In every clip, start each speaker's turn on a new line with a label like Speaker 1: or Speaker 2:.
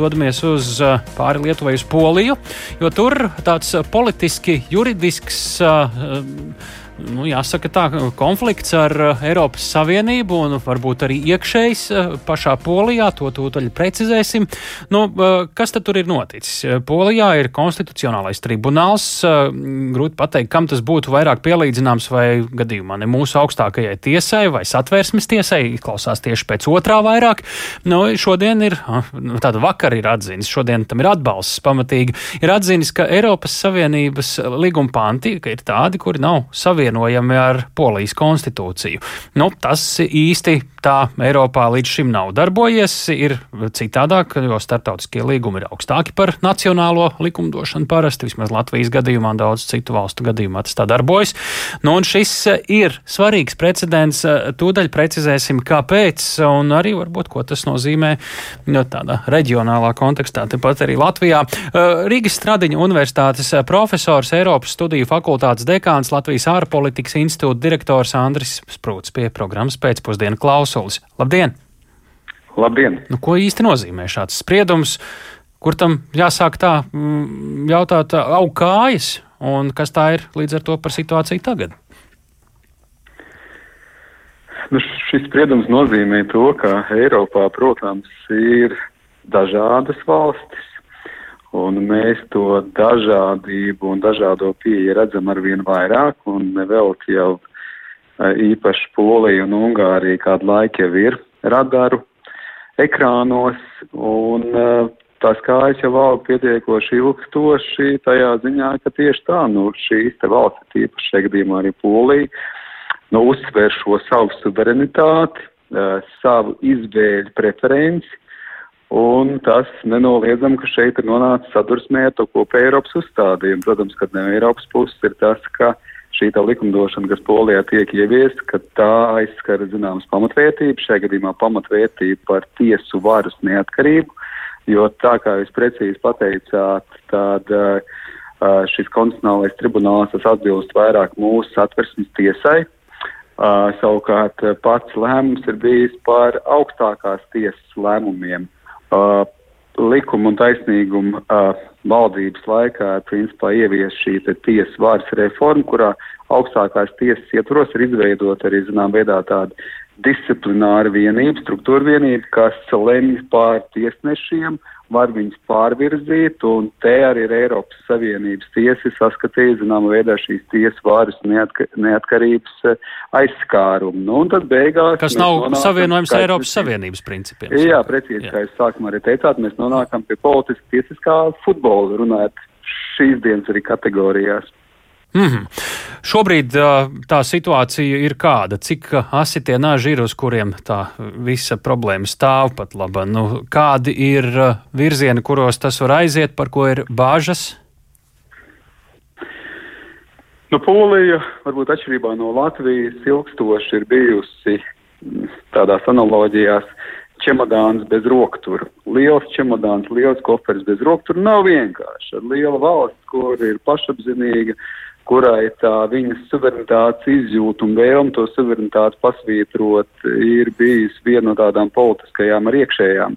Speaker 1: Dodamies uz pāri Lietuvai, uz Poliju, jo tur tāds politiski juridisks nu, jāsaka, tā, konflikts ar uh, Eiropas Savienību un varbūt arī iekšējs uh, pašā Polijā. To tūdaļ precizēsim. Nu, uh, kas tad tur ir noticis? Polijā ir konstitucionālais tribunāls. Grūti pateikt, kam tas būtu vairāk pielīdzināms vai gadījumā ne mūsu augstākajai tiesai vai satvērsmes tiesai. Klausās tieši pēc otrā vairāk. Nu, šodien ir, nu, tāda vakar ir atzinis, šodien tam ir atbalsts pamatīgi. Ir atzinis, ka Eiropas Savienības līguma panti ir tādi, kuri nav savienoti savienojami ar Polijas konstitūciju. Nu, tas īsti tā Eiropā līdz šim nav darbojies. Ir citādāk, jo starptautiskie līgumi ir augstāki par nacionālo likumdošanu parasti, vismaz Latvijas gadījumā, daudz citu valstu gadījumā tas tā darbojas. Nu, un šis ir svarīgs precedents. Tūdaļ precizēsim, kāpēc, un arī varbūt, ko tas nozīmē no tādā reģionālā kontekstā, tepat arī Latvijā. Rīgas Stradiņa universitātes profesors, Eiropas studiju fakultātes dekāns, Latvijas ārpolitikas institūta direktors Andris Sprūts pie programmas pēcpusdienu klausulis. Labdien!
Speaker 2: Labdien!
Speaker 1: Nu, ko īsti nozīmē šāds spriedums? Kur tam jāsāk tā mm, jautāt, aug kājas, un kas tā ir līdz ar to par situāciju tagad?
Speaker 2: Nu, šis spriedums nozīmē to, ka Eiropā, protams, ir dažādas valstis, un mēs to dažādību un dažādo pieeju redzam arvien vairāk, un vēl jau īpaši Polija un Ungārija kādu laiku jau ir radaru ekrānos, un tās kājas jau aug pietiekoši ilgstoši tajā ziņā, ka tieši tā, nu, šīs te valsts, tīpaši šajā gadījumā arī Polija, nu, uzsver šo savu suverenitāti, savu izvēļu preferenci, Un tas nenoliedzam, ka šeit ir nonācis sadursmē ar to kopēju Eiropas uzstādījumu. Protams, ka no Eiropas puses ir tas, ka šī likumdošana, kas Polijā tiek ieviesta, ka tā aizskara zināmas pamatvērtības, šajā gadījumā pamatvērtība par tiesu varas neatkarību, jo tā kā jūs precīzi pateicāt, tad uh, šis konstitucionālais tribunāls atbilst vairāk mūsu satversmes tiesai. Uh, savukārt pats lēmums ir bijis par augstākās tiesas lēmumiem. Uh, likuma un taisnīguma uh, valdības laikā principā ievies šī tiesas vārds reforma, kurā augstākās tiesas ietvaros ir izveidot arī, zinām, veidā tāda disciplināra vienība, struktūra vienība, kas lemj pār tiesnešiem var viņus pārvirzīt, un te arī ir Eiropas Savienības tiesa saskatīja, zināmā veidā, šīs tiesas vāras neatka, neatkarības eh, aizskārumu. Nu, un tad beigās.
Speaker 1: Kas nav savienojums ar Eiropas Savienības principiem.
Speaker 2: Jā, precīzi, jā. kā jūs sākumā arī teicāt, mēs nonākam pie politiski tiesiskā futbola, runājot šīs dienas arī kategorijās.
Speaker 1: Mm -hmm. Šobrīd tā situācija ir kāda, cik asi tie naži ir, uz kuriem tā visa problēma stāv pat laba. Nu, kādi ir virzieni, kuros tas var aiziet, par ko ir bāžas?
Speaker 2: Nu, Polija, varbūt atšķirībā no Latvijas, ilgstoši ir bijusi tādās analoģijās čemodāns bez roktura. Liels čemodāns, liels koferis bez roktura nav vienkārši. Ar lielu valsts, kur ir pašapzinīga, uh, kurai tā viņas suverenitātes izjūta un vēlme to suverenitāti pasvītrot ir bijis viena no tādām politiskajām ar iekšējām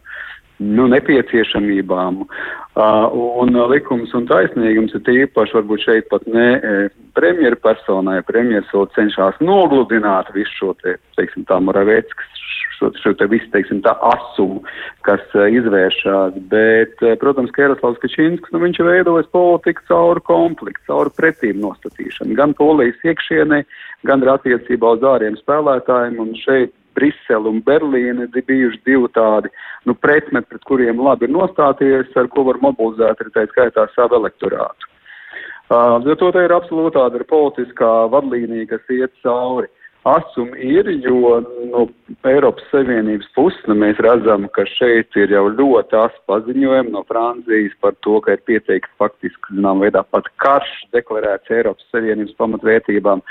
Speaker 2: nu, nepieciešamībām. Uh, un likums un taisnīgums ir tīpaši varbūt šeit pat ne e, premjera personai. Premjeras vēl cenšas nogludināt visu šo te, teiksim, tā Moravēckas šo, šo te visu, teiksim, tā asumu, kas uh, izvēršās. Bet, uh, protams, ka Jaroslavs Kačīnskis, nu, viņš veidojas politiku caur konfliktu, caur pretīm nostatīšanu, gan polijas iekšienē, gan arī attiecībā uz āriem spēlētājiem. Un šeit Brisele un Berlīne ir bijuši divi tādi nu, pretmeti, pret kuriem labi ir nostāties, ar ko var mobilizēt arī tā skaitā savu elektorātu. Uh, jo to te ir absolūti tāda politiskā vadlīnija, kas iet cauri. Asumi ir, jo no Eiropas Savienības puses nu, mēs redzam, ka šeit ir jau ļoti asa paziņojumi no Francijas par to, ka ir pieteikts faktiski, zinām, veidā pat karš deklarēts Eiropas Savienības pamatvērtībām.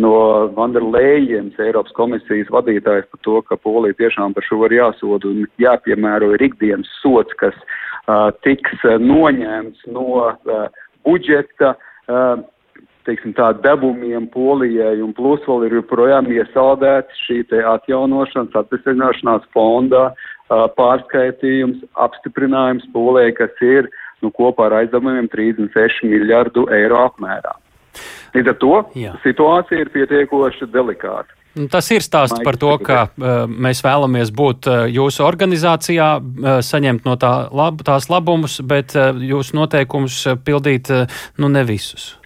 Speaker 2: No Vanderlējienas Eiropas komisijas vadītājs par to, ka Polija tiešām par šo var jāsoda un jāpiemēro ir ikdienas sots, kas uh, tiks uh, noņemts no uh, budžeta. Uh, teiksim, tā devumiem Polijai, un plus vēl ir joprojām iesaldēts šī atjaunošanas, atvesaļināšanās fondā pārskaitījums, apstiprinājums Polijai, kas ir nu, kopā ar aizdevumiem 36 miljardu eiro apmērā. Līdz ar to Jā. situācija ir pietiekoši delikāta.
Speaker 1: Nu, tas ir stāsts par to, ka uh, mēs vēlamies būt uh, jūsu organizācijā, uh, saņemt no tā lab, tās labumus, bet jūsu noteikumus pildīt nu, ne visus.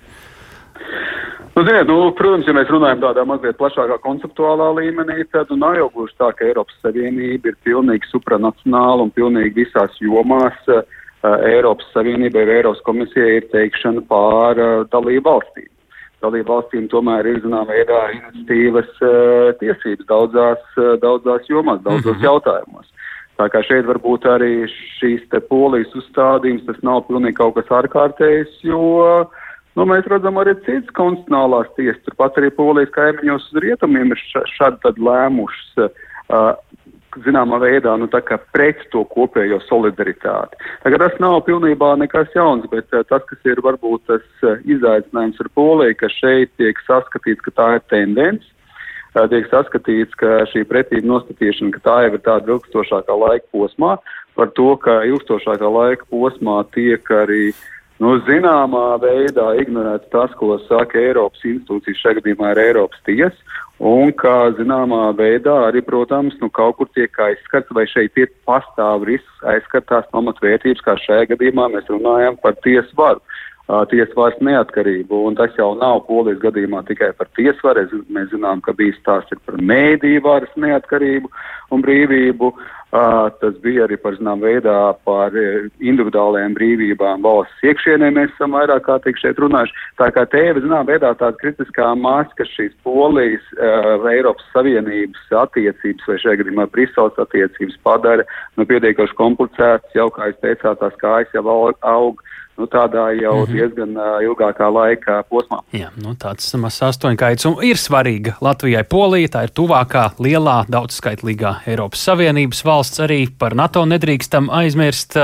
Speaker 2: Nu, ziniet, nu, protams, ja mēs runājam tādā mazliet plašākā konceptuālā līmenī, tad nu, nav jau gluži tā, ka Eiropas Savienība ir pilnīgi supranacionāla un pilnīgi visās jomās uh, Eiropas Savienībai vai Eiropas komisijai ir teikšana pār uh, dalību valstīm dalību valstīm tomēr ir zināmā veidā iniciatīvas uh, tiesības daudzās, uh, daudzās jomās, daudzos mm -hmm. jautājumos. Tā kā šeit varbūt arī šīs te polijas uzstādījums, tas nav pilnīgi kaut kas ārkārtējs, jo nu, mēs redzam arī citas konstitucionālās tiesas, turpat arī polijas kaimiņos uz rietumiem ir šādi lēmušas. Uh, zināmā veidā nu, pret to kopējo solidaritāti. Tagad tas nav pilnībā nekas jauns, bet uh, tas, kas ir varbūt tas uh, izaicinājums ar Poliju, ka šeit tiek saskatīts, ka tā ir tendence. Uh, tiek saskatīts, ka šī pretība nostatīšana, ka tā jau ir tāda ilgstošākā laika posmā, par to, ka ilgstošākā laika posmā tiek arī nu, zināmā veidā ignorēts tas, ko saka Eiropas institūcijas, šajā gadījumā ir Eiropas tiesa, Un kā zināmā veidā arī, protams, nu, kaut kur tiek aizskarts, vai šeit ir pastāv risks aizskartās pamatvērtības, kā šajā gadījumā mēs runājam par tiesvaru, uh, tiesvaras neatkarību. Un tas jau nav polijas gadījumā tikai par tiesvaru. Mēs zinām, ka bija stāsts par mēdīju varas neatkarību un brīvību. Uh, tas bija arī par zinām veidā par individuālajām brīvībām valsts iekšienē. Mēs esam vairāk kā tik šeit runājuši. Tā kā ir zinām veidā tāda kritiskā māsa, ka šīs polijas uh, Eiropas Savienības attiecības vai šajā gadījumā Briseles attiecības padara nu, pietiekoši komplicētas. Jau kā jūs teicāt, tās kājas jau aug nu, tādā jau mm -hmm. diezgan uh, ilgākā laika posmā.
Speaker 1: Jā, nu, tāds mazs astoņkaits un ir svarīga Latvijai Polija. Tā ir tuvākā, lielā, daudzskaitlīgā Eiropas Savienības valsts. Arī par NATO nedrīkstam aizmirst.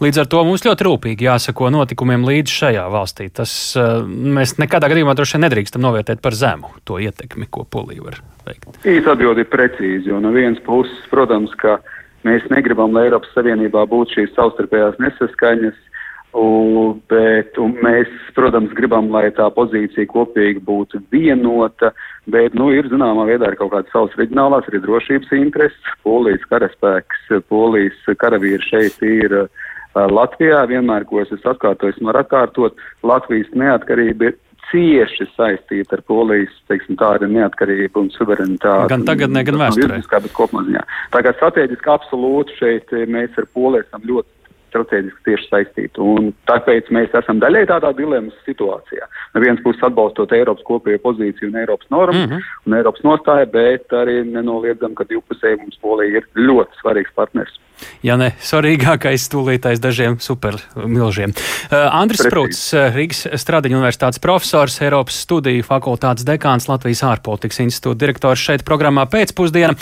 Speaker 1: Līdz ar to mums ļoti rūpīgi jāsako notikumiem līdz šajā valstī. Tas uh, mēs nekādā gadījumā droši vien nedrīkstam novērtēt par zemu to ietekmi, ko Polija var veikt.
Speaker 2: Īsta atbildi ir precīzi, jo no vienas puses, protams, ka mēs negribam, lai Eiropas Savienībā būtu šīs savstarpējās nesaskaņas Un, bet, un mēs, protams, gribam, lai tā pozīcija kopīgi būtu vienota, bet, nu, ir zināmā veidā ir kaut kādas savas reģionālās, arī drošības intereses. Polijas karaspēks, polijas karavīri šeit ir uh, Latvijā. Vienmēr, ko es esmu atkārtojis, var atkārtot, Latvijas neatkarība ir cieši saistīta ar polijas, teiksim, tā ir neatkarība un suverenitāte.
Speaker 1: Gan tagad, ne gan vēsturē.
Speaker 2: Tā kā strateģiski absolūti šeit mēs ar poliju esam ļoti strateģiski tieši saistīti. Un tāpēc mēs esam daļai tādā dilemmas situācijā. No vienas puses atbalstot Eiropas kopējo pozīciju un Eiropas normas mm -hmm. un Eiropas nostāju, bet arī nenoliedzam, ka divpusēji mums Polija ir ļoti svarīgs partners.
Speaker 1: Ja ne svarīgākais stūlītais dažiem supermilžiem. Uh, Andris Sprūts, uh, Rīgas Stradiņu universitātes profesors, Eiropas studiju fakultātes dekāns, Latvijas ārpolitikas institūta direktors šeit programmā pēcpusdiena.